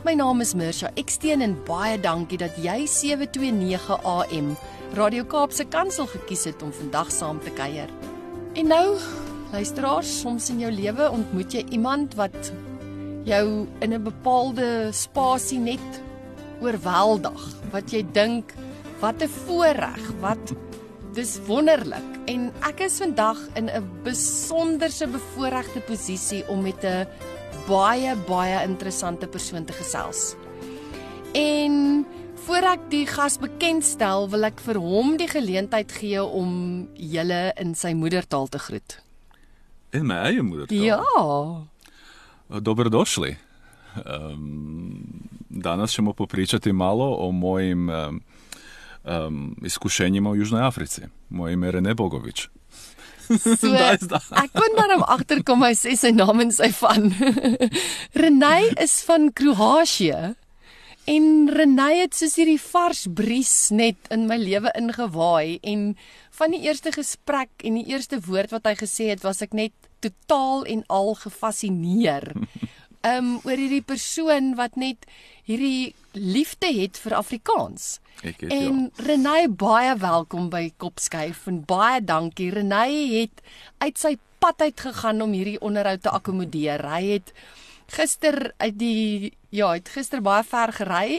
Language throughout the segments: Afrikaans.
My naam is Mirsha Eksteen en baie dankie dat jy 729 AM Radio Kaapse Kansel gekies het om vandag saam te kuier. En nou, luisteraars, soms in jou lewe ontmoet jy iemand wat jou in 'n bepaalde spasie net oorweldig, wat jy dink wat 'n voorreg, wat dis wonderlik en ek is vandag in 'n besonderse bevoordeelde posisie om met 'n baie baie interessante persoon te gesels. En voor ek die gas bekendstel, wil ek vir hom die geleentheid gee om julle in sy moedertaal te groet. In my eie moedertaal. Ja. Dobrodošli. Um, danas ćemo popričati malo o mojim um, um, iskušenjima u Južnoj Africi. Moje ime je Rene Bogović. So, ek kon maar hom agterkom hy sê sy naam en sy van. Renay is van Kroasie. En Renay het soos hierdie vars bries net in my lewe ingewaai en van die eerste gesprek en die eerste woord wat hy gesê het was ek net totaal en al gefassineer. Um oor hierdie persoon wat net hierdie liefde het vir Afrikaans. Ek het En ja. Renay baie welkom by Kopskyf en baie dankie. Renay het uit sy pad uit gegaan om hierdie onderhoud te akkommodeer. Hy het gister uit die ja, het gister baie ver gery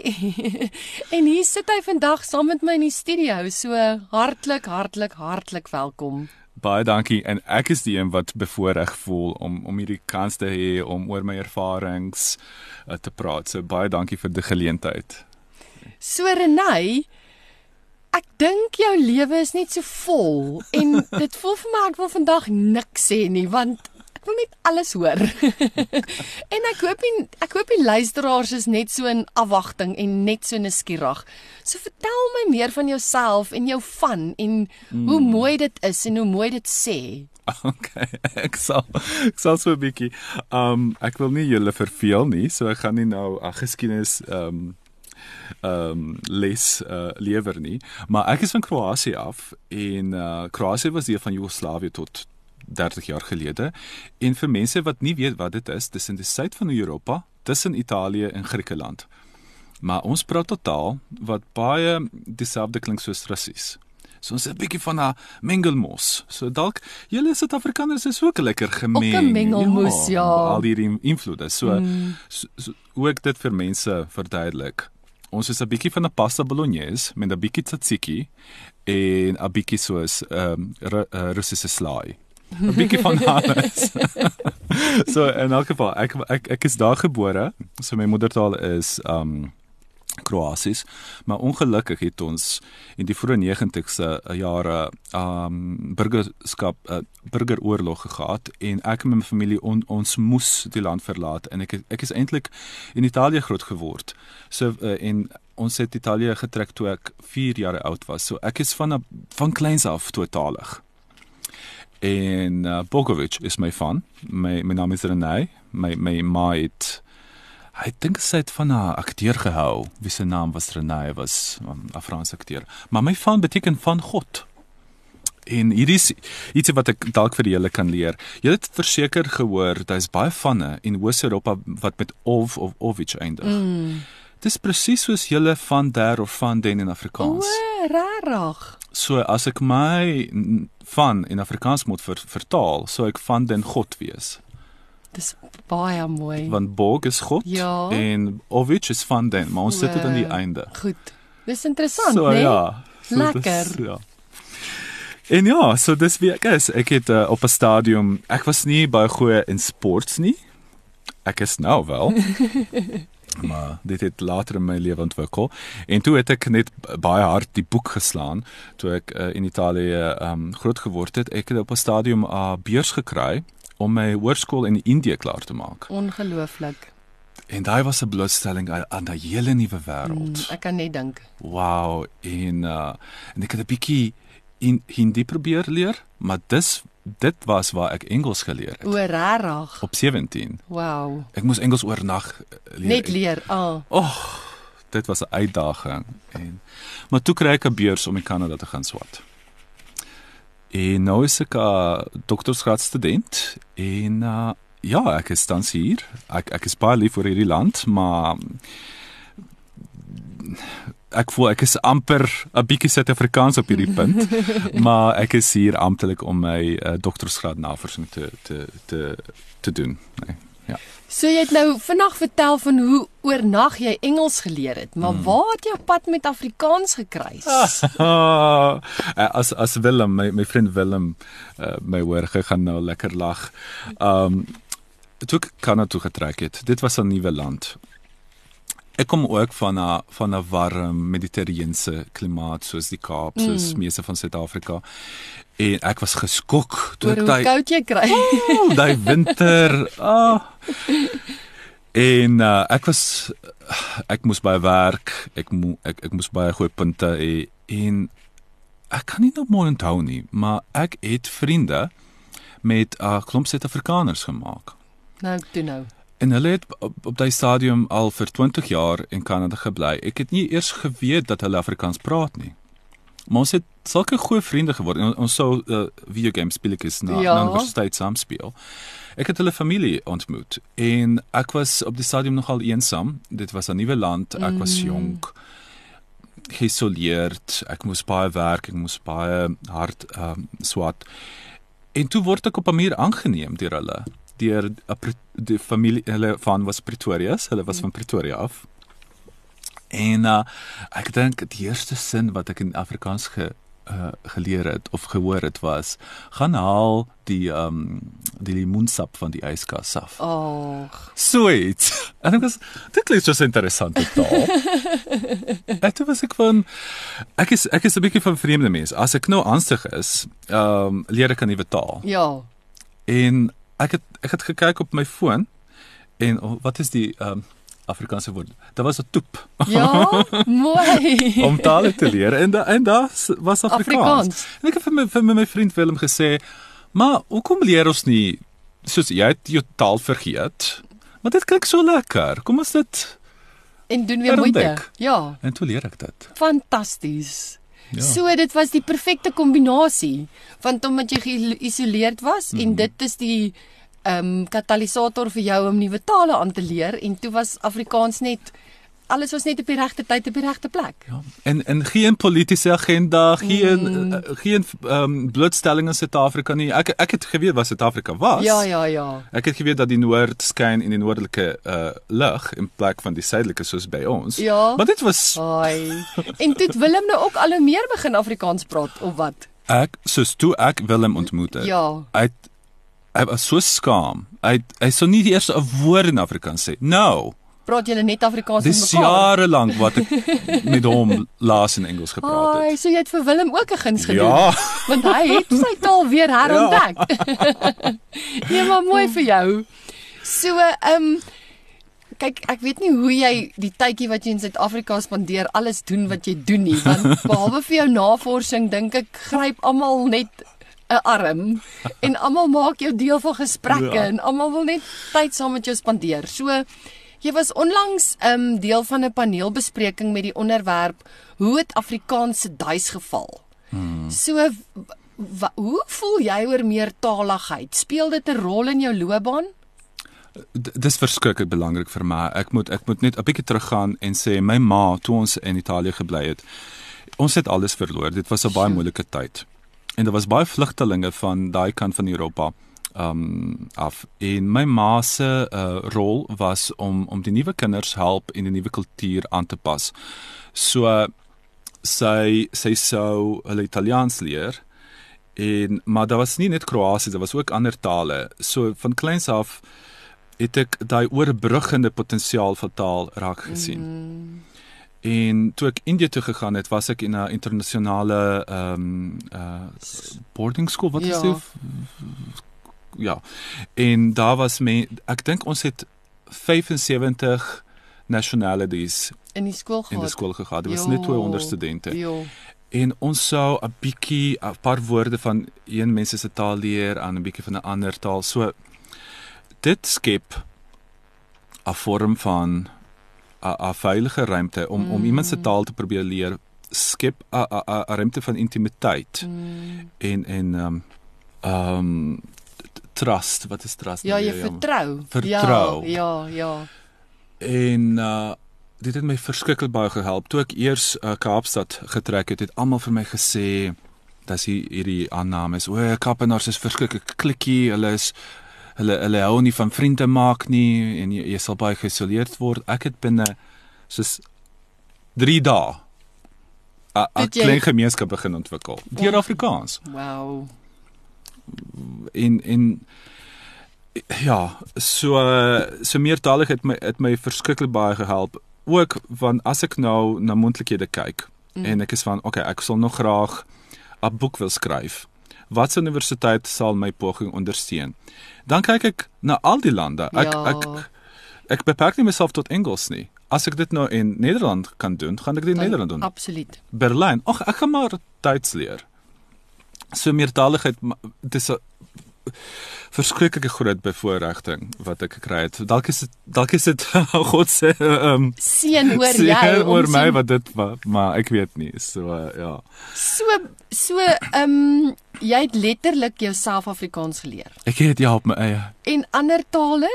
en hier sit hy vandag saam met my in die studio. So hartlik, hartlik, hartlik welkom. Baie dankie en ek is die een wat bevoorreg voel om om hierdie kans te hê om oor my ervarings uh, te praat. So baie dankie vir die geleentheid. So Renay, ek dink jou lewe is net so vol en dit voel vir my ek wil vandag niks sê nie want ek wil net alles hoor. en ek hoop nie, ek hoop die luisteraars is net so in afwagting en net so nuuskierig. So vertel my meer van jouself en jou van en mm. hoe mooi dit is en hoe mooi dit sê. Okay, ek sal ek sal so 'n bietjie um ek wil nie julle verveel nie, so ek gaan nie nou uh, geskiedenis um um les uh, lewer nie, maar ek is van Kroasie af en uh, Kroasie was deel van Joegoslawië tot 30 jaar gelede. En vir mense wat nie weet wat dit is, dis in die suid van Europa, tussen Italië en Griekeland. Maar ons praat totaal wat baie dieselfde klink soos Russies. So ons is 'n bietjie van 'n mengelmos. So dalk julle Suid-Afrikaners is ook lekker gemeng. Ook 'n mengelmoes, ja. Al hierdie invloede. So, mm. so, so hoe ek dit vir mense verduidelik. Ons is 'n bietjie van 'n pasta bolognese met 'n bietjie tzatziki en 'n bietjie soos ehm um, Russiese slaai. 'n bietjie van alles. so in elk geval, ek ek ek is daar gebore. So my moedertaal is um Kroasies, maar ongelukkig het ons in die vroeë 90se jare um burgerskap uh, burgeroorlog gehad en ek en my familie on, ons moes die land verlaat en ek ek is eintlik in Italië groot geword. So uh, en ons het Italië getrek toe ek 4 jaar oud was. So ek is van van kleins af totalig. En uh, Bogovic is my van. My my naam is Renay. My my ma het Ek dink sy het van 'n akteur gehou. Wie se naam was Renay was um, 'n Franse akteur. Maar my van beteken van God. En hier is iets wat ek dalk vir julle kan leer. Julle het verseker gehoor daar's baie vanne in Oos-Europa wat met ov of ovich eindig. Mm. Dis presies soos julle van der of van den in Afrikaans. O, rarig. So as ek my van in Afrikaans moet ver, vertaal, sou ek van den God wees. Dis baie mooi. Want Bog is God ja. en Ovich is van den, maar ons sit dit aan die einde. Goed. Dis interessant, so, né? Nee? Ja. So Lekker. Dis, ja. En ja, so dis wie ek is. Ek het uh, op 'n stadium, ek was nie baie goeie in sports nie. Ek is nou wel. maar dit het later in my lewe ontwikkel en toe het ek net baie hard die boek geslaan toe ek uh, in Italië um, groot geword het ek het op 'n stadium 'n uh, beurs gekry om my hoërskool in Indië klaar te maak Ongelooflik. En daai was 'n blootstelling aan, 'n hele nuwe wêreld. Mm, ek kan net dink. Wow, en uh en ek het 'n bietjie in Hindi probeer leer, maar dis dit was waar ek Engels geleer het O, regtig. op 17. Wow. Ek moes Engels oornag uh, leer. Net leer. Ah. Oh, dit was 'n uitdaging en maar toe kry ek 'n beurs om in Kanada te gaan swat. En nou is ek 'n doktorsgraadstudent en uh, ja, ek is tans hier. Ek ek is baie lief vir hierdie land, maar ek voel ek is amper 'n bietjie Suid-Afrikaans op hierdie punt, maar ek is hier amptelik om my uh, doktorsgraad navorsing te te te te doen. Nee. Ja. So jy het nou vinnig vertel van hoe oornag jy Engels geleer het, maar hmm. waar het jou pad met Afrikaans gekruis? as as Willem, my my vriend Willem, uh, my hoor gegaan nou lekker lag. Um toe ek Kanada toe getrek het. Dit was 'n nuwe land. Ek kom ook van 'n van 'n warm mediterrane klimaat soos die Kaap, soos mm. meeste van Suid-Afrika. En ek was geskok toe ek daai koud jy kry. Oh, daai winter. Ah. En uh, ek was ek moes baie werk. Ek mo ek ek moes baie goeie punte hê en ek kan nie nog mooi onthou nie, maar ek het vriende met 'n uh, klomp Suid-Afrikaners gemaak. Nou, toe nou. En hulle het op, op daai stadium al vir 20 jaar in Kanada gebly. Ek het nie eers geweet dat hulle Afrikaans praat nie. Maar ons het sulke goeie vriende geword. Ons, ons sou uh, video games speel ek is na ja. na universiteit saam speel. Ek het hulle familie ontmoet en ek was op die stadium nogal eensaam. Dit was 'n nuwe land. Ek was mm. jonk. Geïsoleerd. Ek moes baie werk, ek moes baie hard ehm um, swat. En toe word ek op 'n manier aangeneem deur hulle deur die familie hulle van was Pretoria, hulle was van Pretoria af. En uh, ek dink die eerste sin wat ek in Afrikaans ge uh, geleer het of gehoor het was gaan haal die ehm um, die lemoensap van die yskas af. Ag. Sweet. En dit was dit klink so interessant taal. Dit was ek van ek is ek is 'n bietjie van vreemde mense. As ek nou angstig is, ehm um, leer ek 'n nuwe taal. Ja. En ek het ek het gekyk op my foon en oh, wat is die ehm um, Afrikaanse woord? Daar was 'n toep. Ja, mooi. om tale te leer en da, en daar was Afrikaans. Afrikaans. En ek het vir my vir my, my vriend Willem gesê, "Maar hoekom leer ons nie soos jy het jou taal vergeet? Maar dit klink so lekker. Kom ons dit en doen weer moeite." Ja. En toe leer ek dit. Fantasties. Ja. So dit was die perfekte kombinasie want omdat jy geïsoleerd was mm -hmm. en mhm. dit is die ehm um, katalisator vir jou om nuwe tale aan te leer en toe was Afrikaans net alles was net op die regte tyd op die regte plek. Ja. En en geen politieke agenda, geen mm. uh, geen ehm um, blootstelling in Suid-Afrika nie. Ek ek het geweet wat Suid-Afrika was. Ja, ja, ja. Ek het geweet dat die noord skyn in die noordelike uh lig in plek van die suidelike soos by ons. Ja. Maar dit was Ai. En dit Willem nou ook al hoe meer begin Afrikaans praat of wat? Ek soos toe ek Willem ontmoet het. Ja. Hy hy was so skaam. Hy hy sou nie eerste 'n woord in Afrikaans sê. No. Praat julle net Afrikaans met mekaar? Dis jare lank wat ek met hom laas in Engels gepraat het. Ai, so jy het vir Willem ook 'n guns gedoen. Ja. Want hy het sy taal weer herontdek. Ja. nee, maar mooi vir jou. So, ehm um, kyk, ek weet nie hoe jy die tydjie wat jy in Suid-Afrika spandeer alles doen wat jy doen nie, want behalwe vir jou navorsing dink ek gryp almal net 'n arm en almal maak jou deel van gesprekke ja. en almal wil net tyd saam met jou spandeer. So jy was onlangs 'n um, deel van 'n paneelbespreking met die onderwerp hoe het Afrikaanse duis geval. Hmm. So hoe voel jy oor meertaligheid? Speel dit 'n rol in jou loopbaan? Dis verskriklik belangrik vir my. Ek moet ek moet net 'n bietjie teruggaan en sê my ma toe ons in Italië gebly het. Ons het alles verloor. Dit was 'n baie moeilike tyd en daar was baie vlugtelinge van daai kant van Europa um af en my ma se uh, rol was om om die nuwe kinders help in die nuwe kultuur aan te pas. So sy sy sou hulle Italiaans leer en maar daar was nie net Kroasië, daar was ook ander tale. So van kleins af het ek daai oorbruggende potensiaal van taal raak gesien. Mm. En toe ek Indië toe gegaan het, was ek in 'n internasionale ehm um, uh boarding school, wat ja. is dit? Ja. En daar was me ek dink ons het 75 nationalities In die skool gehad. in die skool gehad. Dit was net 200 studente. Ja. En ons sou 'n bietjie 'n paar woorde van een mens se taal leer aan 'n bietjie van 'n ander taal. So dit skep 'n vorm van 'n veilige ruimte om mm. om iemand se taal te probeer leer skep 'n 'n ruimte van intimiteit Mm. en en ehm um, ehm um, trust, wat is trust? Ja, jy weer, jammer? vertrou. Vertrou. Ja, ja, ja. En uh dit het my verskriklik baie gehelp. Toe ek eers uh, Kaapstad getrek het, het almal vir my gesê dat hier hierdie aannames, o, Kaapenaars is verskriklik klikkie, hulle is hulle hulle hou nie van vriende maak nie en jy, jy sal baie geïsoleerd word. Ek het binne soos 3 dae 'n klein gemeenskap begin ontwikkel deur Ja. Afrikaans. Wow. En en ja, so so meertaligheid het my het my verskriklik baie gehelp. Ook want as ek nou na moontlikhede kyk mm. en ek is van okay, ek sal nog graag 'n boek wil skryf. Watse universiteit sal my poging ondersteun? Dan kyk ek na al die lande. Ek Ja. ek ek beperk nie myself tot Engels nie. As ek dit nou in Nederland kan doen, gaan ek dit in Dan- Nederland doen. Absoluut. Berlyn. Ag, ek gaan maar Duits leer. So meertaligheid dis 'n verskriklike groot bevoordiging wat ek gekry het. Dalk is dit dalk is dit God se ehm um, Seën oor seën jou oor my so- wat dit wa- maar ek weet nie. So uh, ja. So so ehm um, jy het letterlik jouself Afrikaans geleer. Ek het ja op my eie. En ander tale?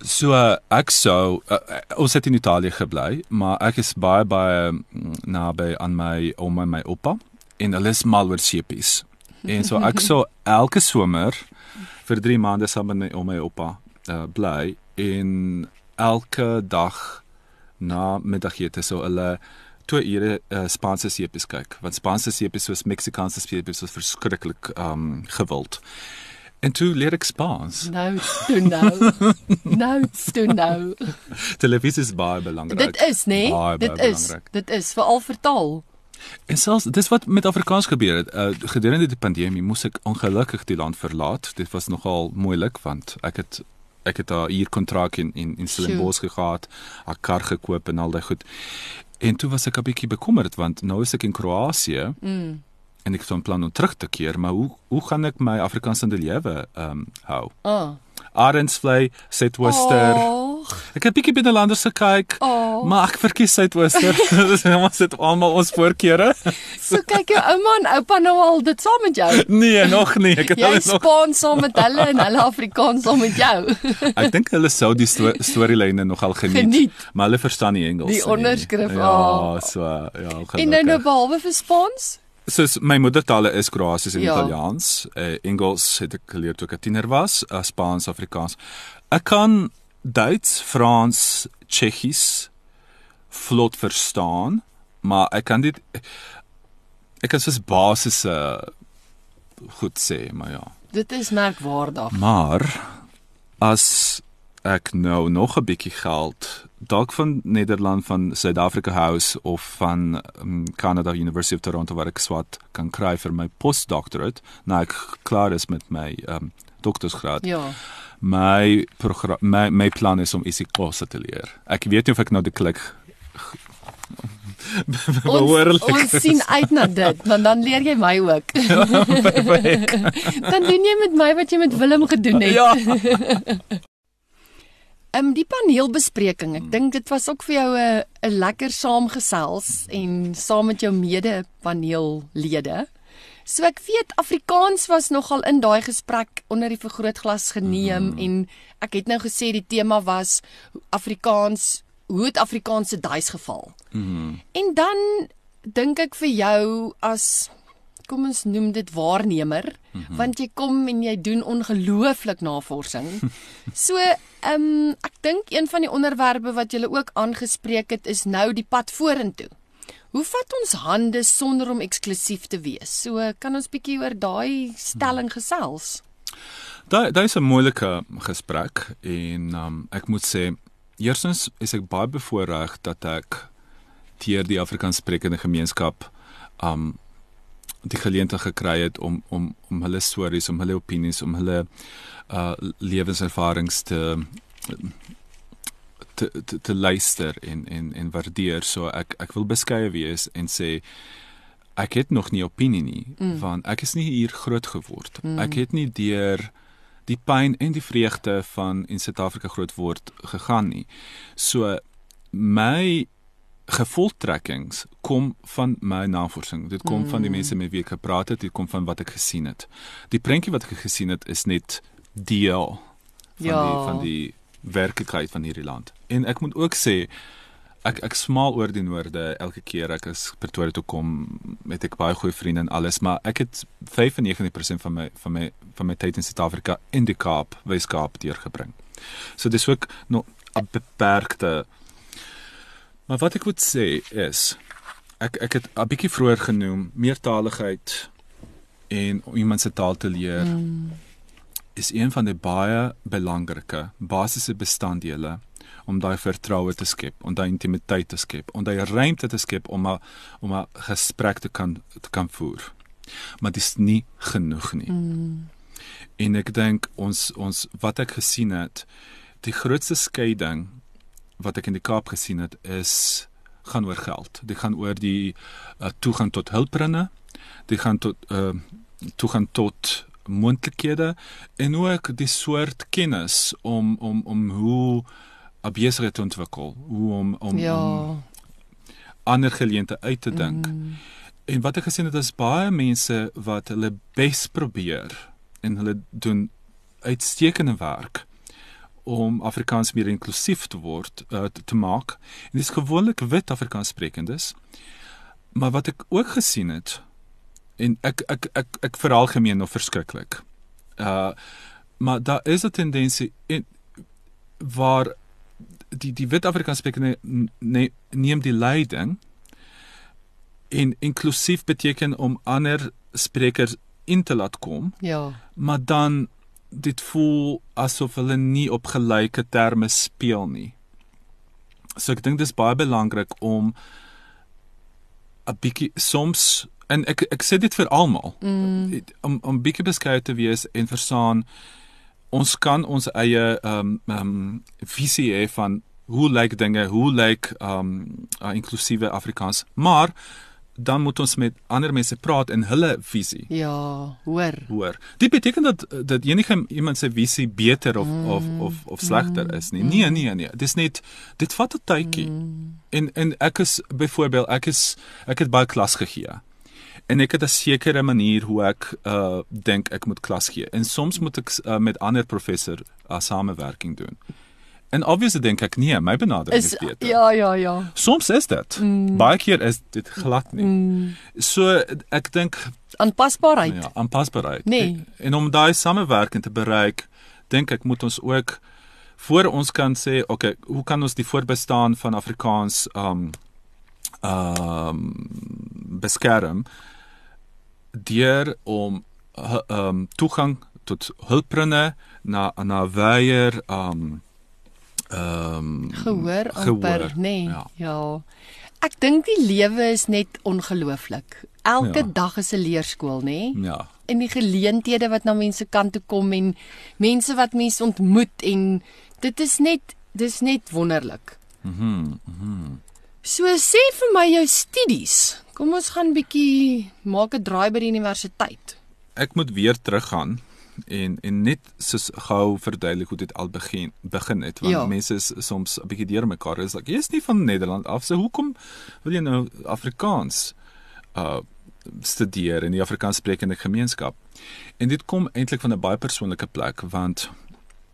So uh, ek sou uh, ons het in Italië gebly, maar ek is baie baie mm, naby aan my ouma en my oupa en hulle is mal oor sepies. En so ek sou elke somer vir 3 maande saam met my ouma en oupa uh, bly en elke dag na middagete sou hulle 2 ure uh, Spaanse sepies kyk want Spaanse sepies soos Meksikaanse sepies was verskriklik um gewild. En toe leer ek Spaans. Nou, toe nou. nou, toe nou. Televisie is baie belangrik. Dit is nê? Nee? Dit is. belangrik. Dit is veral vertaal. En selfs dis wat met Afrikaans gebeur het. Uh, gedurende die pandemie moes ek ongelukkig die land verlaat. Dit was nogal moeilik want ek het ek het 'n huur kontrak in in in Stellenbosch gehad, 'n kar gekoop en al daai goed. En toe was ek 'n bietjie bekommerd want nou is ek in Kroasie Mm. en ek het van plan om terug te keer, maar hoe hoe gaan ek my Afrikaanse lewe ehm um, hou? Ah. Arendsvlei, Suidwester. Oh, Ek het bietjie binnelanders gekyk. oh. Maar ek verkies Suidwester. Dis ons sit almal ons voorkeure. So kyk jou ouma en oupa nou al dit saam met jou. Nee, nog nie. Ek het hulle nog Spaans saam met hulle en hulle Afrikaans saam met jou. Ek dink hulle sou die sto storielyne nogal geniet, Geniet. maar hulle verstaan nie Engels Die nie. onderskrif, Ja, ah. so ja, gelukkig. En nou nou behalwe vir Spaans? Soos my moedertale is Kroasies en Ja. Italiaans. Uh, Engels het ek geleer toe ek 'n tiener was, uh, Spaans, Afrikaans. Ek kan Duits, Frans, Tsjechies vlot verstaan, maar ek kan dit ek kan soos basiese goed sê, maar ja. Dit is merkwaardig. Maar as ek nou nog 'n bietjie geld dalk van Nederland van Suid-Afrika House of van um, Canada University of Toronto waar ek swat kan kry vir my postdoctorate nou ek klaar is met my um, doktorsgraad. Ja. My program my, my plan is om isiXhosa te leer. Ek weet nie of ek nou die klik Ons, behoorlik ons sien uit na dit, want dan leer jy my ook. dan doen jy met my wat jy met Willem gedoen het. Ja. Ehm um, die paneelbespreking, ek dink dit was ook vir jou 'n 'n lekker saamgesels en saam met jou mede paneellede. So ek weet Afrikaans was nogal in daai gesprek onder die vergrootglas geneem mm. en ek het nou gesê die tema was Afrikaans, hoe het Afrikaans se duis geval? Mm. En dan dink ek vir jou as kom ons noem dit waarnemer, mm -hmm. want jy kom en jy doen ongelooflik navorsing. so, ehm um, ek dink een van die onderwerpe wat jy ook aangespreek het is nou die pad vorentoe. Hoe vat ons hande sonder om eksklusief te wees? So, kan ons bietjie oor daai stelling gesels? Daai daai is 'n moeilike gesprek en um, ek moet sê eerstens is ek baie bevoorreg dat ek deur die Afrikaanssprekende gemeenskap um die geleentheid gekry het om om om hulle stories, om hulle opinies, om hulle uh lewenservarings te te te, te luister en en en waardeer. So ek ek wil beskeie wees en sê ek het nog nie opinie nie mm. want ek is nie hier groot geword. Mm. Ek het nie deur die pyn en die vreugde van in Suid-Afrika groot word gegaan nie. So my gevolgtrekkings kom van my navorsing. Dit kom mm. van die mense met wie ek gepraat het, dit kom van wat ek gesien het. Die prentjie wat ek gesien het is net deel van ja. die van die werklikheid van hierdie land. En ek moet ook sê ek ek smaal oor die noorde elke keer ek is Pretoria toe kom met ek baie goeie vriende en alles, maar ek het 95% van my van my van my tyd in Suid-Afrika in die Kaap, Wes-Kaap deurgebring. So dis ook nog 'n beperkte Maar wat ek moet sê is ek ek het 'n bietjie vroeër genoem meertaligheid en om iemand se taal te leer mm. Is een van die baie belangrike basiese bestanddele om daai vertroue te skep, om daai intimiteit te skep, om daai ruimte te skep om 'n om 'n gesprek te kan te kan voer. Maar dit is nie genoeg nie. Mm. En ek dink ons ons wat ek gesien het, die grootste skeiding wat ek in die Kaap gesien het is gaan oor geld. Dit gaan oor die uh, toegang tot hulpbronne. Dit gaan tot uh, toegang tot moontlikhede en ook die soort kennis om om om hoe 'n besigheid te ontwikkel, hoe om om, ja. om ander geleenthede uit te dink. Mm. En wat ek gesien het is baie mense wat hulle bes probeer en hulle doen uitstekende werk om Afrikaans meer inklusief te word uh, te, te maak. En dit is gewoonlik wit Afrikaans sprekendes. Maar wat ek ook gesien het en ek ek ek ek veralgemeen of verskriklik. Uh maar daar is 'n tendensie in waar die die wit Afrikaans sprekende ne, neem die leiding en inklusief beteken om ander sprekers in te laat kom. Ja. Maar dan dit voel asof hulle nie op gelyke terme speel nie. So ek dink dis baie belangrik om 'n bietjie soms en ek ek sê dit vir almal mm. om om bietjie beskeie te wees en verstaan ons kan ons eie ehm um, ehm um, visie hê van hoe lyk dinge, hoe lyk ehm um, uh, inklusiewe Afrikaans, maar dan moet ons met ander mense praat en hulle visie. Ja, hoor. Hoor. Dit beteken dat dat enige iemand se visie beter of mm. of of of slegter mm. is nie. Nee, mm. nee, nee. Dis net dit vat 'n tydjie. Mm. En en ek is byvoorbeeld ek is ek het baie klas gegee. En ek het 'n sekere manier hoe ek uh dink ek moet klas gee. En soms moet ek uh, met ander professor uh, samewerking doen. En obviously dink ek nee, my benadering is, is beter. Ja, ja, ja. Soms is dit. Mm. Baie keer is dit glad nie. Mm. So ek dink aanpasbaarheid. Ja, aanpasbaarheid. Nee. En, en om daai samewerking te bereik, dink ek moet ons ook voor ons kan sê, okay, hoe kan ons die voorbestaan van Afrikaans um um beskerm deur om um toegang tot hulpbronne na na weier um ehm um, gehoor amper nê. Nee. Ja. ja. Ek dink die lewe is net ongelooflik. Elke ja. dag is 'n leerskool, nê? Nee? Ja. En die geleenthede wat na mense kant toe kom en mense wat mense ontmoet en dit is net dis net wonderlik. Mhm. Mm mhm. Mm so sê vir my jou studies. Kom ons gaan bietjie maak 'n draai by die universiteit. Ek moet weer teruggaan en en net soos gou verduidelik hoe dit al begin begin het want ja. mense is soms 'n bietjie deurmekaar is like jy's nie van Nederland af so hoekom wil jy nou Afrikaans uh studeer in die Afrikaanssprekende gemeenskap en dit kom eintlik van 'n baie persoonlike plek want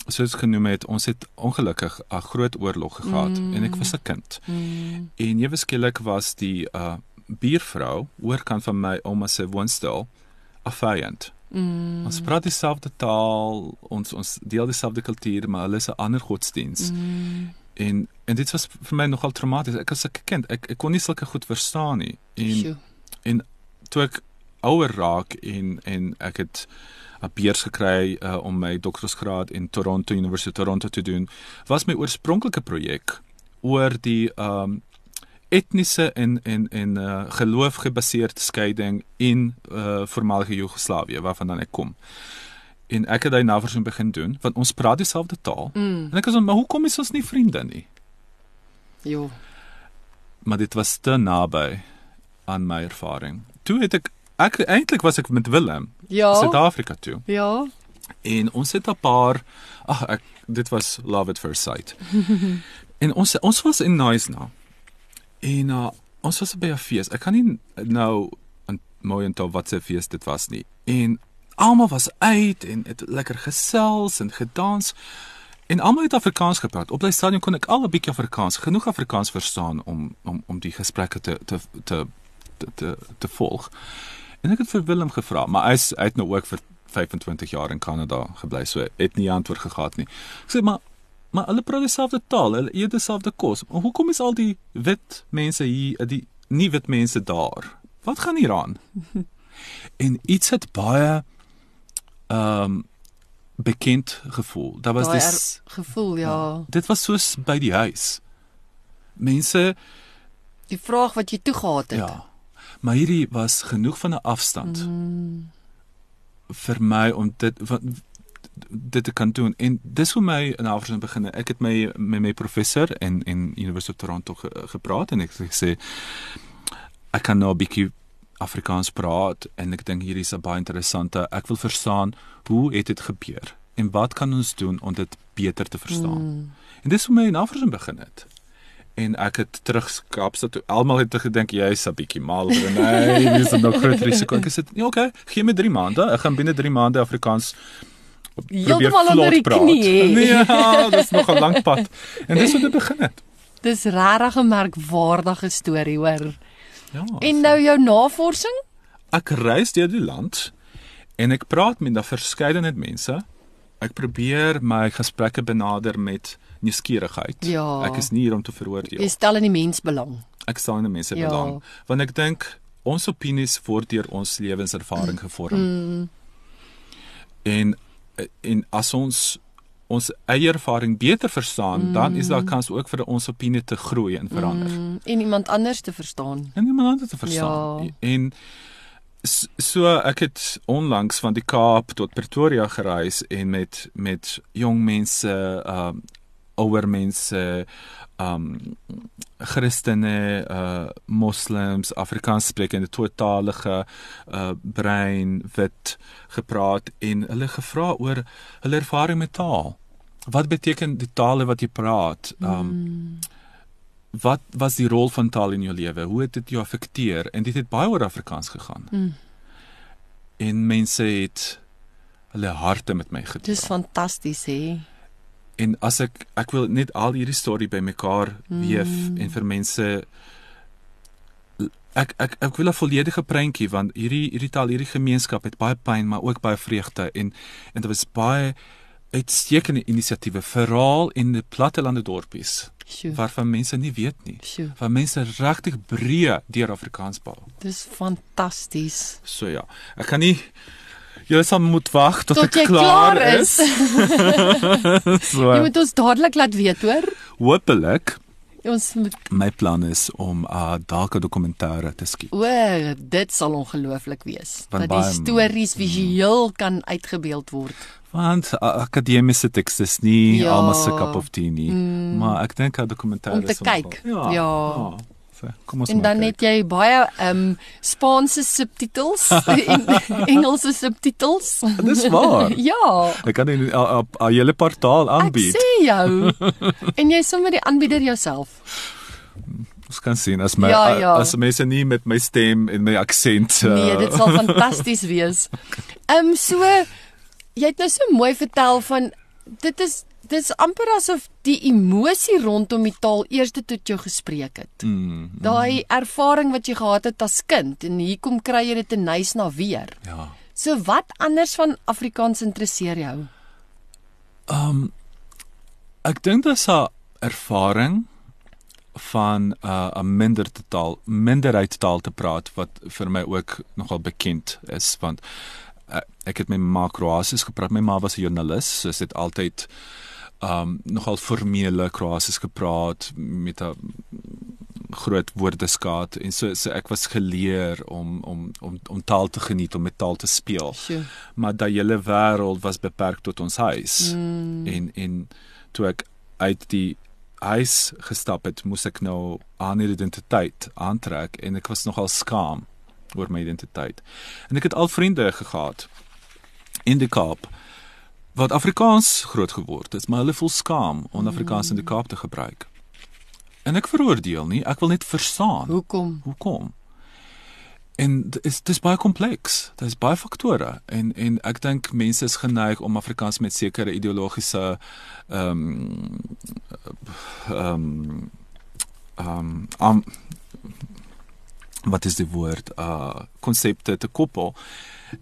soos genoem het ons het ongelukkig 'n groot oorlog gehad mm. en ek was 'n kind mm. en ewe skielik was die uh buurvrou oorkant van my ouma se woonstel afvyend Mm. Ons praat dieselfde taal, ons ons deel dieselfde kultuur, maar hulle is 'n ander godsdiens. Mm. En en dit was vir my nogal traumaties. Ek as 'n kind, ek ek kon nie sulke goed verstaan nie. En Sjoe. en toe ek ouer raak en en ek het 'n beurs gekry uh, om my doktorsgraad in Toronto University Toronto te doen, was my oorspronklike projek oor die ehm um, etniese en en en uh, geloofgebaseerde skeiding in uh, voormalige Joegoslawië waarvan dan ek kom. En ek het daai navorsing begin doen want ons praat dieselfde taal. Mm. En ek sê maar hoekom is ons nie vriende nie? Jo. Maar dit was te naby aan my ervaring. Toe het ek ek eintlik was ek met Willem Ja. Suid-Afrika toe. Ja. En ons het 'n paar ag ek dit was love at first sight. en ons ons was in Knysna. En uh, ons was by 'n fees. Ek kan nie nou 'n mooi onthou wat se fees dit was nie. En almal was uit en het lekker gesels en gedans. En almal het Afrikaans gepraat. Op daai stadium kon ek al 'n bietjie Afrikaans, genoeg Afrikaans verstaan om om om die gesprekke te te te te te, te volg. En ek het vir Willem gevra, maar hy's hy het nou ook vir 25 jaar in Kanada gebly, so het nie antwoord gehad nie. Ek sê maar maar hulle praat dieselfde taal, hulle eet dieselfde kos. Maar hoekom is al die wit mense hier, die nie wit mense daar? Wat gaan hier aan? en iets het baie ehm um, bekend gevoel. Daar was er, gevoel, ja. dit was soos by die huis. Mense Die vraag wat jy toe gehad het. Ja. Maar hierdie was genoeg van 'n afstand mm. vir my om dit wat dit te kan doen en dis hoe my in navorsing begin. Ek het my met my professor in in University of Toronto ge, gepraat en ek het gesê ek kan nou 'n bietjie Afrikaans praat en ek dink hierdie is 'n baie interessante. Ek wil verstaan hoe het dit gebeur en wat kan ons doen om dit beter te verstaan. Mm. En dis hoe my navorsing begin het en ek het terug Kaapstad toe. Almal het gedink jy's 'n bietjie mal, nee, dis 'n nog groot risiko. Ek sê, "Nee, okay, gee my 3 maande. Ek gaan binne 3 maande Afrikaans Heeltemal onder die praat." knie. hè? Nee, ja, dis nog 'n lang pad. En dis hoe dit begin het. Dis regtig 'n merkwaardige storie, hoor. Ja. En nou jou navorsing? ek reis deur die land en ek praat met 'n verskeidenheid mense. Ek probeer my gesprekke benader met nuuskierigheid. Ja. Ek is nie hier om te veroordeel. Jy stel in die mens belang. Ek staan in die mense Ja. belang want ek dink ons opinies word deur ons lewenservaring gevorm. Mm. En en as ons ons eie ervaring beter verstaan, mm. dan is daar kans ook vir ons opinie te groei en verander. Mm. Mm, en iemand anders te verstaan. En iemand anders te verstaan. Ja. En s- so ek het onlangs van die Kaap tot Pretoria gereis en met met jong mense, um ouer mense, um Christene, uh moslems, Afrikaans sprekende tweetalige uh brein wit gepraat en hulle gevra oor hulle ervaring met taal. Wat beteken die tale wat jy praat? Um mm. wat was die rol van taal in jou lewe? Hoe het dit jou affekteer? En dit het baie oor Afrikaans gegaan. Mm. En mense het hulle harte met my gedeel. Dis fantasties, hè? En as ek ek wil net al hierdie storie bymekaar weef mm. en vir mense ek ek ek wil 'n volledige prentjie want hierdie hierdie taal hierdie gemeenskap het baie pyn maar ook baie vreugde en en dit was baie uitstekende inisiatiewe veral in die plattelande dorpies Sjoe. waarvan mense nie weet nie Sjoe. waar mense regtig breë deur Afrikaans bou. Dis fantasties. So ja, ek kan nie Julle sal moet wag tot, Tot ek jy klaar, klaar is. so, Jy moet ons dadelik laat weet, hoor? hopelik Ons moet my plan is om 'n uh, dalk 'n dokumentêre te skiet. o, dit sal ongelooflik wees. Want dat die baie- stories visueel kan uitgebeeld word. Want uh, akademiese teks is nie Ja. almal se cup of tea nie, mm. maar ek dink 'n dokumentêre Om te sal kyk. wel- Ja. Ja. ja. So, kom ons En dan het jy baie ehm um, Spaanse subtitels en Engelse subtitels. Dis waar. ja. Ek kan op 'n hele portaal Ek aanbied. sê jou. en jy sommer die aanbieder jouself. Ons kan sien as my Ja, ja. as mense nie met my stem en my aksent uh, Nee, dit sal fantasties wees. Ehm um, so jy het nou so mooi vertel van dit is dis amper asof die emosie rondom die taal eers tot jou gespreek het. mm, Daai ervaring wat jy gehad het as kind en hier kom kry jy dit te nys na weer. ja. So wat anders van Afrikaans interesseer jou? Um ek dink dit is 'n ervaring van 'n uh, 'n minder taal, minderheidstaal te praat wat vir my ook nogal bekend is want uh, ek het met my ma Kroasies gepraat. My ma was 'n joernalis, so sy het altyd um nogal formele Kroasies gepraat met 'n groot woordeskat en so so ek was geleer om om om om taal te geniet om met taal te speel. Sjoe. Maar daai hele wêreld was beperk tot ons huis. Mm. En en toe ek uit die huis gestap het, moes ek nou 'n ander identiteit aantrek en ek was nogal skaam oor my identiteit. En ek het al vriende gehad in die Kaap wat Afrikaans groot geword het, maar hulle voel skaam om Afrikaans in die Kaap te gebruik. En ek veroordeel nie, ek wil net verstaan. Hoekom? Hoekom? En dit is dis baie kompleks. Daar's baie faktore en en ek dink mense is geneig om Afrikaans met sekere ideologiese ehm um, ehm um, ehm um, wat is die woord uh konsepte te koppel.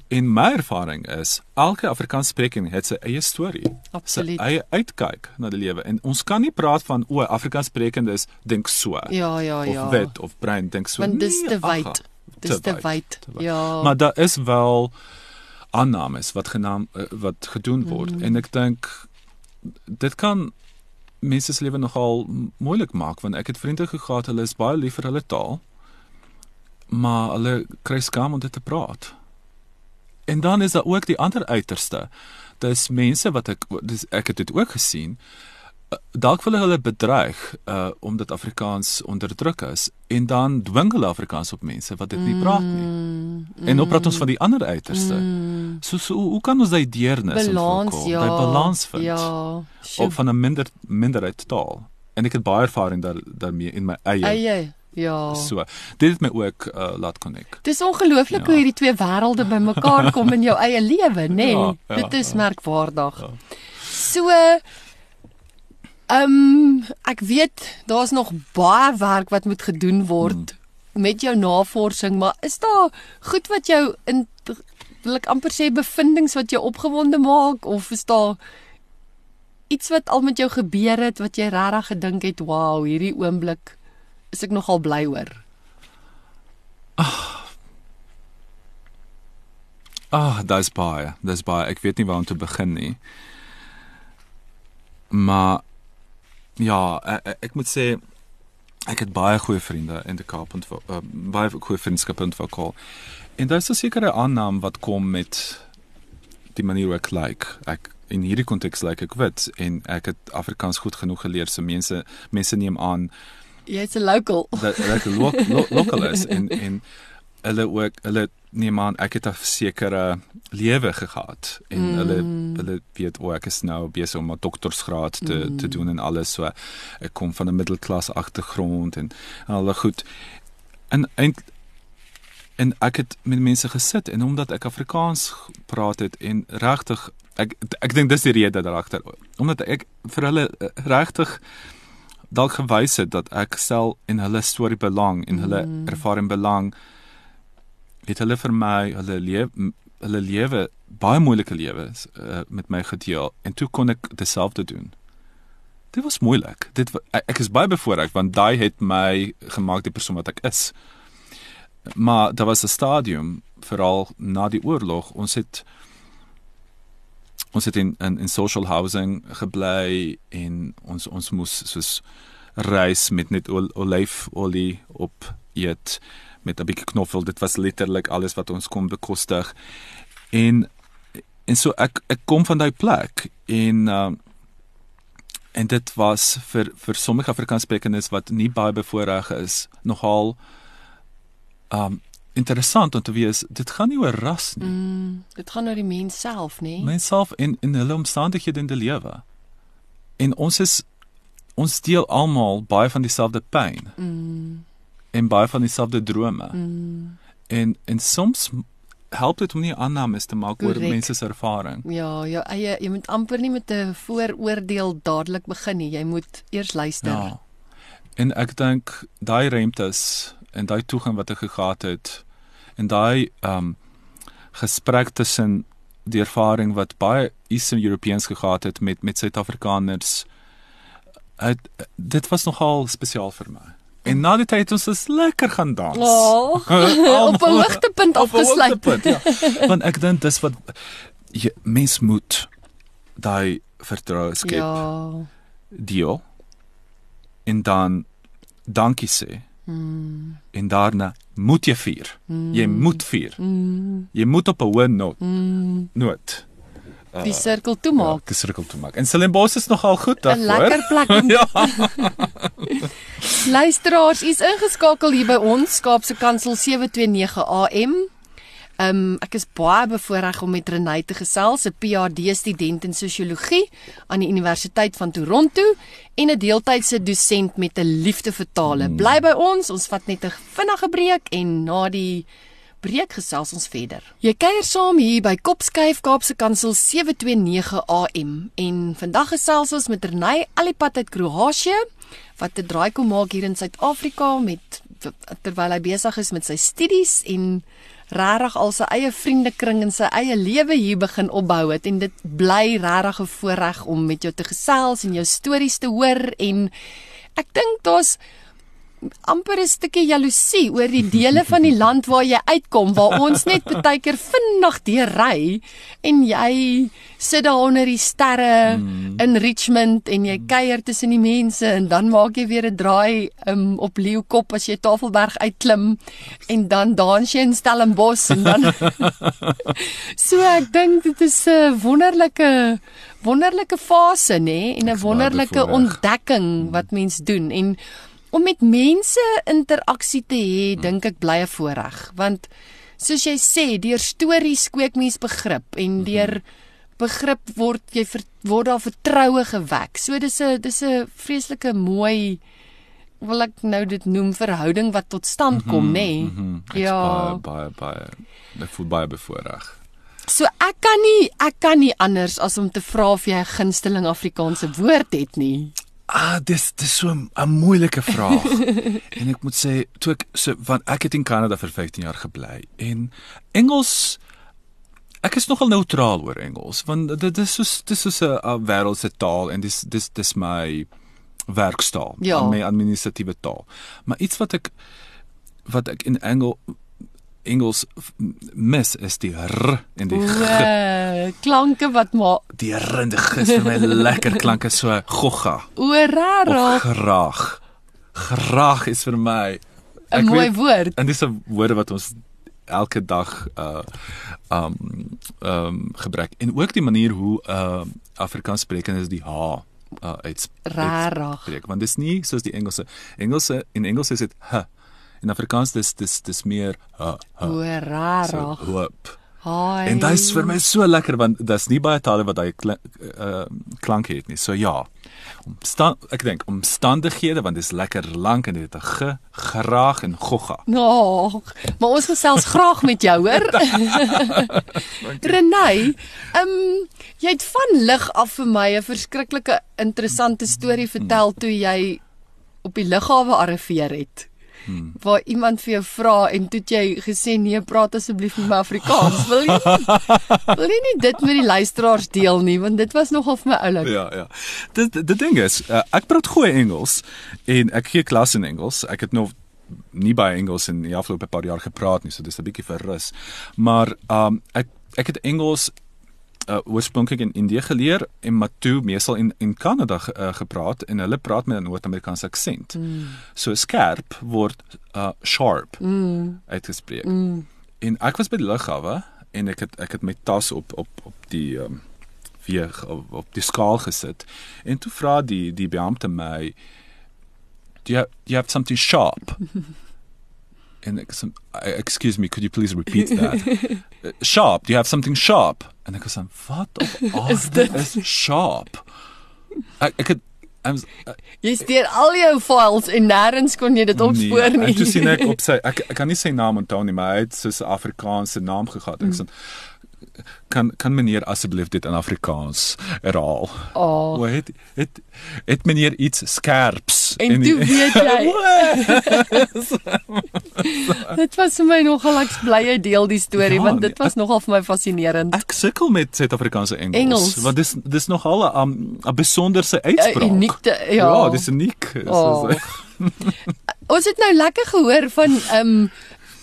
En my ervaring is elke Afrikaans spreker het sy eie storie, Absoluut. sy eie uitkyk na die lewe en ons kan nie praat van o, Afrikaans sprekendes dink so Ja, ja, ja. of wit of brein dink so. Want dis Nee, te wyd. Dis te wyd. Ja. Maar daar is wel aannames wat genaam eh, wat gedoen word mm. en ek dink dit kan mense se lewe nogal moeilik maak want ek het vriende gehad hulle is baie lief vir hulle taal maar hulle kry skaam om dit te praat. En dan is daar ook die ander uiterste. Dis mense wat ek dis ek het dit ook gesien. eh, Dalk wil hulle bedreig uh omdat Afrikaans onderdruk is en dan dwing hulle Afrikaans op mense wat dit nie praat nie. Mm, En nou praat ons van die ander uiterste. mm, So so hoe kan ons daai deernis ontwikkel? ja. Daai balans vind Ja. Sjoe. op van 'n minder minderheid taal. En ek het baie ervaring daar daarmee in my eie. Eie. Ja. So, dit het my ook uh, laat connect. Dis ongelooflik Ja. hoe hierdie twee wêrelde bymekaar kom in jou eie lewe, nê? Nee? Ja, ja, Dit is ja. merkwaardig. Ja. So ehm um, ek weet daar's nog baie werk wat moet gedoen word Hmm. met jou navorsing, maar is daar goed wat jou in wil ek amper sê bevindinge wat jou opgewonde maak of is daar iets wat al met jou gebeur het wat jy regtig gedink het, "Wow, hierdie oomblik is ek nogal bly oor." Ah, dis baie. Dis baie. Ek weet nie waar om te begin nie. Maar ja, ek, ek moet sê ek het baie goeie vriende in die Kaap en uh, baie goeie vriendskappe ontwikkel. En daar is 'n sekere aanname wat kom met die manier hoe ek lyk. Like. Ek in hierdie konteks lyk like ek wit en ek het Afrikaans goed genoeg geleer so mense mense neem aan Jy's 'n local. dat ek lo, lo, lokal is en en hulle ook hulle neem aan ek het 'n sekere lewe gehad en mm. hulle hulle weet o ek is nou besig om 'n doktorsgraad te mm. te doen en alles so ek kom van 'n middelklas agtergrond en, en al goed en en en ek het met mense gesit en omdat ek Afrikaans praat het en regtig ek ek dink dis die rede daaragter omdat ek vir hulle eh, regtig dalk gewys het dat ek sel in hulle storie belang en hulle mm. ervaring belang het hulle vir my hulle lewe hulle lewe baie moeilike lewens uh, met my gedeel en toe kon ek dieselfde doen. Dit was moeilik. Dit ek is baie bevoorreg want daai het my gemaak die persoon wat ek is. Maar daar was 'n stadium veral na die oorlog ons het ons het in in, in social housing gebly en ons ons moes soos reis met net ol, olyfolie op eet met 'n bietjie knoffel. Dit was letterlik alles wat ons kon bekostig. En en so ek ek kom van daai plek en uh, en dit was vir vir sommige Afrikaanssprekendes wat nie baie bevoorreg is nogal um interessant om te weet dit gaan nie oor ras nie Mm, dit gaan oor die mens self, nê? Nee? myself en in hulle omstandighede in die lewe. En ons is ons deel almal baie van dieselfde pyn Mm, en baie van dieselfde drome. mm, En en soms help dit om nie aannames te maak oor Korrek. mense se ervaring. ja, jou eie jy moet amper nie met 'n vooroordeel dadelik begin nie. Jy moet eers luister. Ja. En ek dink daai ruimtes en daai toegang wat ek gehad het en daai um gesprek tussen die ervaring wat baie Eastern Europeans gehad het met met Suid-Afrikaners het dit was nogal spesiaal vir my. En na die tyd het ons is lekker gaan dans. Oh, op 'n hoogtepunt Op 'n afgesluit. hoogtepunt, Ja. Want ek dink dis wat jy mens moet daai vertroue skep Ja. deel en dan dankie sê Mm. En daarna moet jy vier. Mm. Jy moet vier. Mm. Jy moet op 'n hoë noot. Mm. Noot. Die sirkel toemaak. Ja, die sirkel toemaak. En Stellenbosch is nogal goed daarvoor. 'n Lekker plek. ja. Luisteraars, u's ingeskakel hier by ons Kaapse Kansel 729 AM. Um, ek is baie bevoorreg om met Renay te gesels, 'n PhD student in sosiologie aan die Universiteit van Toronto en 'n deeltydse dosent met 'n liefde vir tale. Hmm. Bly by ons, ons vat net 'n vinnige breek en na die breek gesels ons verder. Jy kuier saam hier by Kopskyf Kaapse Kansel 729 AM en vandag gesels ons met Renay Alipad uit Kroasie wat 'n draai kom maak hier in Suid-Afrika met terwyl hy besig is met sy studies en regtig al sy eie vriendekring en sy eie lewe hier begin opbou het en dit bly regtig 'n voorreg om met jou te gesels en jou stories te hoor en ek dink daar's amper 'n stukkie jaloesie oor die dele van die land waar jy uitkom waar ons net baie keer vinnig deur ry en jy sit daar onder die sterre mm. in Richmond en jy kuier tussen die mense en dan maak jy weer 'n draai um, op Leeukop as jy Tafelberg uitklim en dan dans jy in Stellenbosch en dan So ek dink dit is 'n wonderlike wonderlike fase nê en 'n wonderlike ontdekking wat mens doen en om met mense interaksie te hê, hmm. dink ek bly 'n voorreg, want soos jy sê, deur stories kweek mens begrip en hmm. deur begrip word jy ver, word daar vertroue gewek. So dis 'n dis 'n vreeslike mooi wil ek nou dit noem verhouding wat tot stand kom, mm -hmm, nê? Nee? Mm -hmm. Ja. Baie baie baie. Ek voel baie bevoorreg. So ek kan nie ek kan nie anders as om te vra of jy 'n gunsteling Afrikaanse woord het nie. Ah, dis dis so 'n moeilike vraag. en ek moet sê, toe ek so van ek het in Kanada vir 15 jaar gebly en Engels ek is nogal neutraal oor Engels want dit is so dis is 'n wêreldse taal en dis dis dis my werkstaal, ja. my administratiewe taal. Maar iets wat ek wat ek in Engels Engels mis is die r en die g. Klanke wat maar die r en die g is vir my lekker klanke so gogga. O, rarig. Graag. Graag is vir my 'n mooi weet, woord. En dis 'n woorde wat ons elke dag uh um um gebruik. En ook die manier hoe uh Afrikaans spreek en is die h uh uit rarig. Want dis nie soos die Engelse. Engelse in Engels is dit h in Afrikaans dis dis dis meer ha. Hoe rarig. So, hoop. Hi. En dit is vir my so lekker want dit's nie baie tale wat hy kl uh, klank het nie. So ja. Omstand ek dink omstandighede want dit is lekker lank en dit het 'n g graag en gogga. Nou, maar ons gesels graag met jou, hoor. Renay, ehm um, jy het van lig af vir my 'n verskriklike interessante storie vertel toe jy op die lughawe arriveer het. Hmm. Waar iemand vir jou vra en toe jy gesê nee, praat asseblief met my Afrikaans. Wil jy Wil jy nie dit met die luisteraars deel nie want dit was nogal vir my oulik. Ja, ja. Dit die ding is, uh, ek praat goeie Engels en ek gee klas in Engels. Ek het nog nie baie Engels in die afgelope paar jaar gepraat nie, so dis 'n bietjie verrus. Maar um ek ek het Engels uh, oorspronklik in Indië geleer en toe meestal in in Kanada uh, gepraat en hulle praat met 'n Noord-Amerikaanse aksent. Mm. So skerp word uh, sharp mm. uitgespreek. Mm. En ek was by die lughawe en ek het ek het my tas op op op die um, veeg op, op die skaal gesit en toe vra die die beampte my do you have, do you have something sharp and excuse me could you please repeat that sharp do you have something sharp ek was dan wat op aarde is, is sharp ek ek het I'm uh, jy steur al jou files en nêrens kon jy dit opspoor nee, nie. Ek sien ek op sy ek ek kan nie sy naam onthou nie, maar hy het so 'n Afrikaanse naam gehad. Ek mm. sê kan kan meneer asseblief dit in Afrikaans herhaal? Oh. Hoe het het het meneer iets skerps en, toe die, weet jy. dit was vir my nogal ek blye deel die storie ja, want dit was nee, nogal vir my fascinerend. Ek sukkel met Suid-Afrikaanse Engels, Engels want dis dis nogal 'n 'n besonderse uitspraak. Uh, uniekte, ja. ja, dis uniek. Oh. Ons het nou lekker gehoor van ehm um,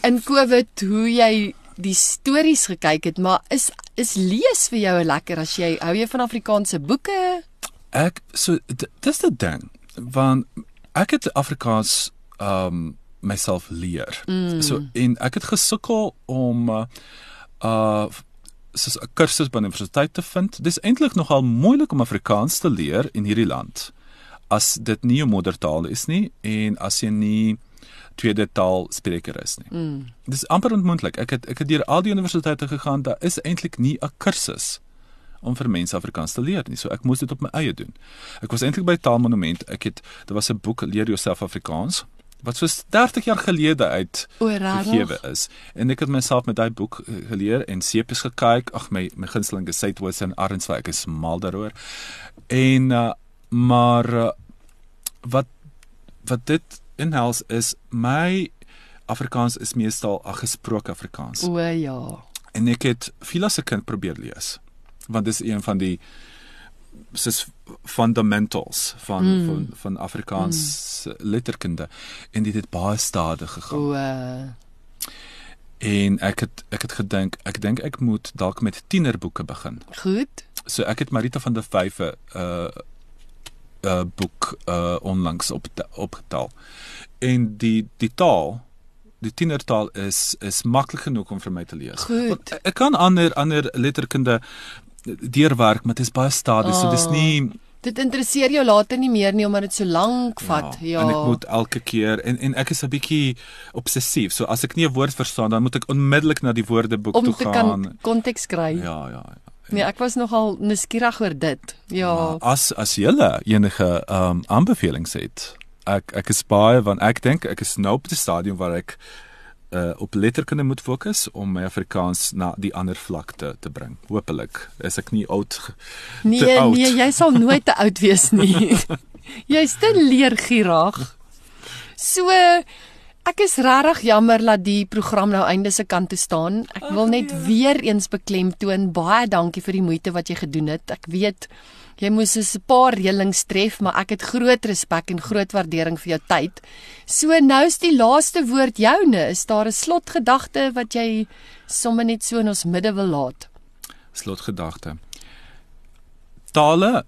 in Covid hoe jy die stories gekyk het, maar is is lees vir jou lekker as jy hou jy van Afrikaanse boeke? Ek so dis die ding want ek het Afrikaans um, myself leer. Mm. So en ek het gesukkel om uh, uh soos 'n kursus by 'n universiteit te vind. Dis eintlik nogal moeilik om Afrikaans te leer in hierdie land as dit nie jou moedertaal is nie en as jy nie tweede taal spreker is nie. Mm. Dis amper onmoontlik. Ek het ek het deur al die universiteite gegaan, daar is eintlik nie 'n kursus om vir mense Afrikaans te leer nie. So ek moes dit op my eie doen. Ek was eintlik by Taalmonument. Ek het daar was 'n boek Leer jouself Afrikaans wat so 30 jaar gelede uit gegee is. En ek het myself met daai boek eh, geleer en seepies gekyk. Ag my my gunsteling is Southwest en Arnswyk. Ek is mal daaroor. En uh, maar uh, wat wat dit inhels is my Afrikaans is meestal 'n gesproke Afrikaans. O ja. En ek het se kind probeer lees want dis een van die sis fundamentals van mm. van van Afrikaans mm. letterkunde en dit het baie stadig gegaan. O. Uh. En ek het ek het gedink ek dink ek moet dalk met tienerboeke begin. Goed. So ek het Marita van der Vyve 'n uh, uh, boek uh, onlangs op opgetel. En die die taal die tienertaal is is maklik genoeg om vir my te lees. Goed. Ek kan ander ander letterkunde deurwerk, maar dit is baie stadig, oh. so dis nie ah. Dit interesseer jou later nie meer nie omdat dit so lank vat. Ja. ja. En ek moet elke keer en en ek is 'n bietjie obsessief. So as ek nie 'n woord verstaan, dan moet ek onmiddellik na die woordeboek Om toe gaan om te kan konteks kry. Ja, ja, ja. Nee, ek was nogal nuuskierig oor dit. Ja. Maar as as jy enige ehm um, aanbevelings het, ek ek is baie want ek dink ek is nou op die stadium waar ek uh, op letterkunde moet fokus om my Afrikaans na die ander vlak te te bring. Hoopelik is ek nie oud Nee, oud. nee, jy sal nooit te oud wees nie. Jy's te leergierig. So ek is regtig jammer dat die program nou einde se kant toe staan. Ek wil net weer eens beklemtoon baie dankie vir die moeite wat jy gedoen het. Ek weet Jy moes 'n paar reëlings tref, maar ek het groot respek en groot waardering vir jou tyd. So nou is die laaste woord joune. Is daar 'n slotgedagte wat jy sommer net so in ons midde wil laat? Slotgedagte. Tale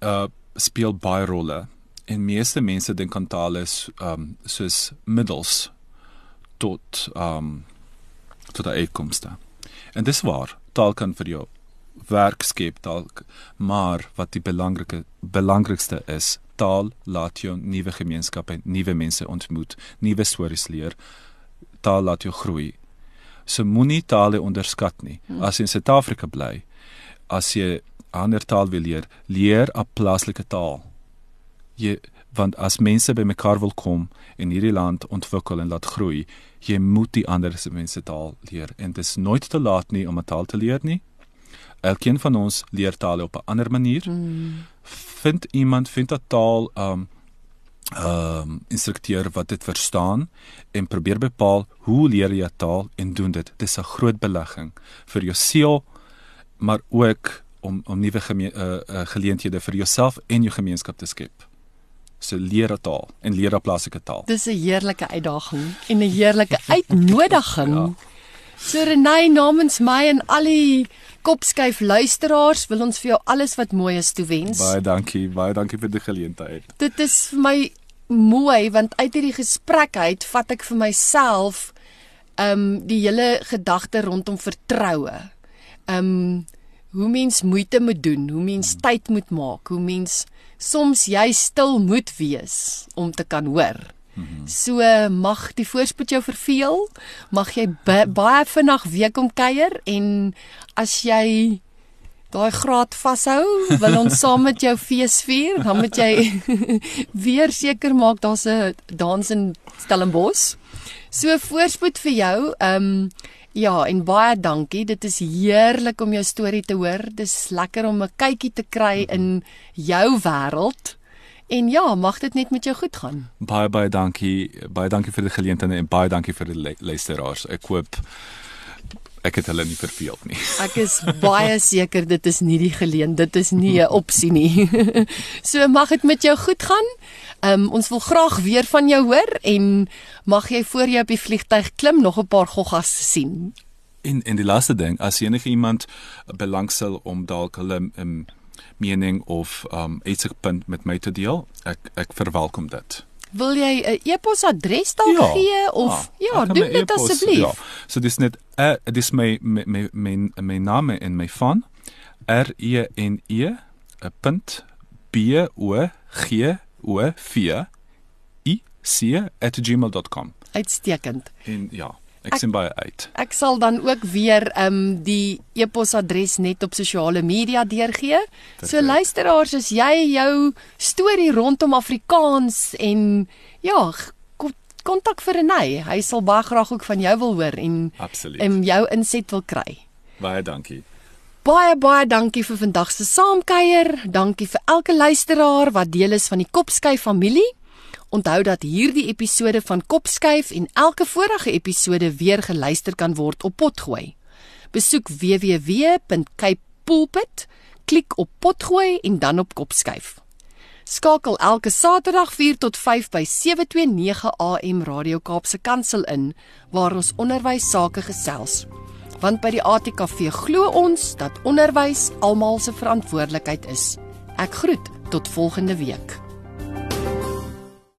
uh speel baie rolle en meeste mense dink aan tale as um soos middels tot um tot 'n uitkomste. En dis waar. Taal kan vir jou werk skep dalk maar wat die belangrike belangrikste is taal laat jou nuwe gemeenskappe nuwe mense ontmoet nuwe stories leer taal laat jou groei so moenie tale onderskat nie hmm. as jy in Suid-Afrika bly as jy ander taal wil leer leer 'n plaaslike taal jy want as mense by mekaar wil kom in hierdie land ontwikkel en laat groei jy moet die ander mense taal leer en dit is nooit te laat nie om 'n taal te leer nie elkeen van ons leer tale op 'n ander manier. Mm. Vind iemand vind 'n taal um um instrukteur wat dit verstaan en probeer bepaal hoe leer jy taal en doen dit. Dit is 'n groot belegging vir jou siel maar ook om om nuwe uh, uh, geleenthede vir jouself en jou gemeenskap te skep. So leer 'n taal en leer 'n plaaslike taal. Dis 'n heerlike uitdaging en 'n heerlike uitnodiging. ja. So Renay namens my en al die Kopskyf luisteraars wil ons vir jou alles wat mooi is toewens. Baie dankie, baie dankie vir die geleentheid. Dit is vir my mooi want uit hierdie gesprek uit vat ek vir myself um die hele gedagte rondom vertroue. Um hoe mens moeite moet doen, hoe mens tyd moet maak, hoe mens soms jy stil moet wees om te kan hoor. So mag die voorspoed jou verveel. Mag jy baie vinnig weer kom kuier en as jy daai graad vashou, wil ons saam met jou fees vier, dan moet jy weer seker maak daar's 'n dans in Stellenbosch. So voorspoed vir jou. Ehm um, ja, en baie dankie. Dit is heerlik om jou storie te hoor. Dis lekker om 'n kykie te kry in jou wêreld. En ja, mag dit net met jou goed gaan. Baie baie dankie. Baie dankie vir die geleentheid en baie dankie vir die luisteraars. Ek hoop ek het hulle nie verveel nie. Ek is baie seker dit is nie die geleentheid, dit is nie 'n opsie nie. so mag dit met jou goed gaan. Um, ons wil graag weer van jou hoor en mag jy voor jy op die vliegtyg klim nog 'n paar goggas sien. En en die laaste ding, as enige iemand belangstel om dalk hulle um, mening of um uitsigpunt met my te deel, ek ek verwelkom dit. Wil jy 'n e-posadres dalk Ja. gee of Ja, ja, kan doen dit e-pos- asseblief. Ja. So dis net uh, dis my my my my, my naam en my van R E N E eh, punt B O G O V I C @gmail.com. Uitstekend. En ja, ek Ek- sien baie uit. Ek sal dan ook weer ehm um, die e-posadres net op sosiale media deurgee. So luisteraars, as jy jou storie rondom Afrikaans en ja, kontak vir Renay. Hy sal baie graag ook van jou wil hoor en Absoluut. en jou inset wil kry. Baie dankie. Baie baie dankie vir vandag se saamkuier. Dankie vir elke luisteraar wat deel is van die Kopskyf familie. Onthou dat hierdie episode van Kopskyf en elke vorige episode weer geluister kan word op Potgooi. Besoek www.capepulpit, klik op Potgooi en dan op Kopskyf. Skakel elke Saterdag 4 tot 5 by 729 AM Radio Kaapse Kansel in waar ons onderwys sake gesels. Want by die ATKV glo ons dat onderwys almal se verantwoordelikheid is. Ek groet tot volgende week.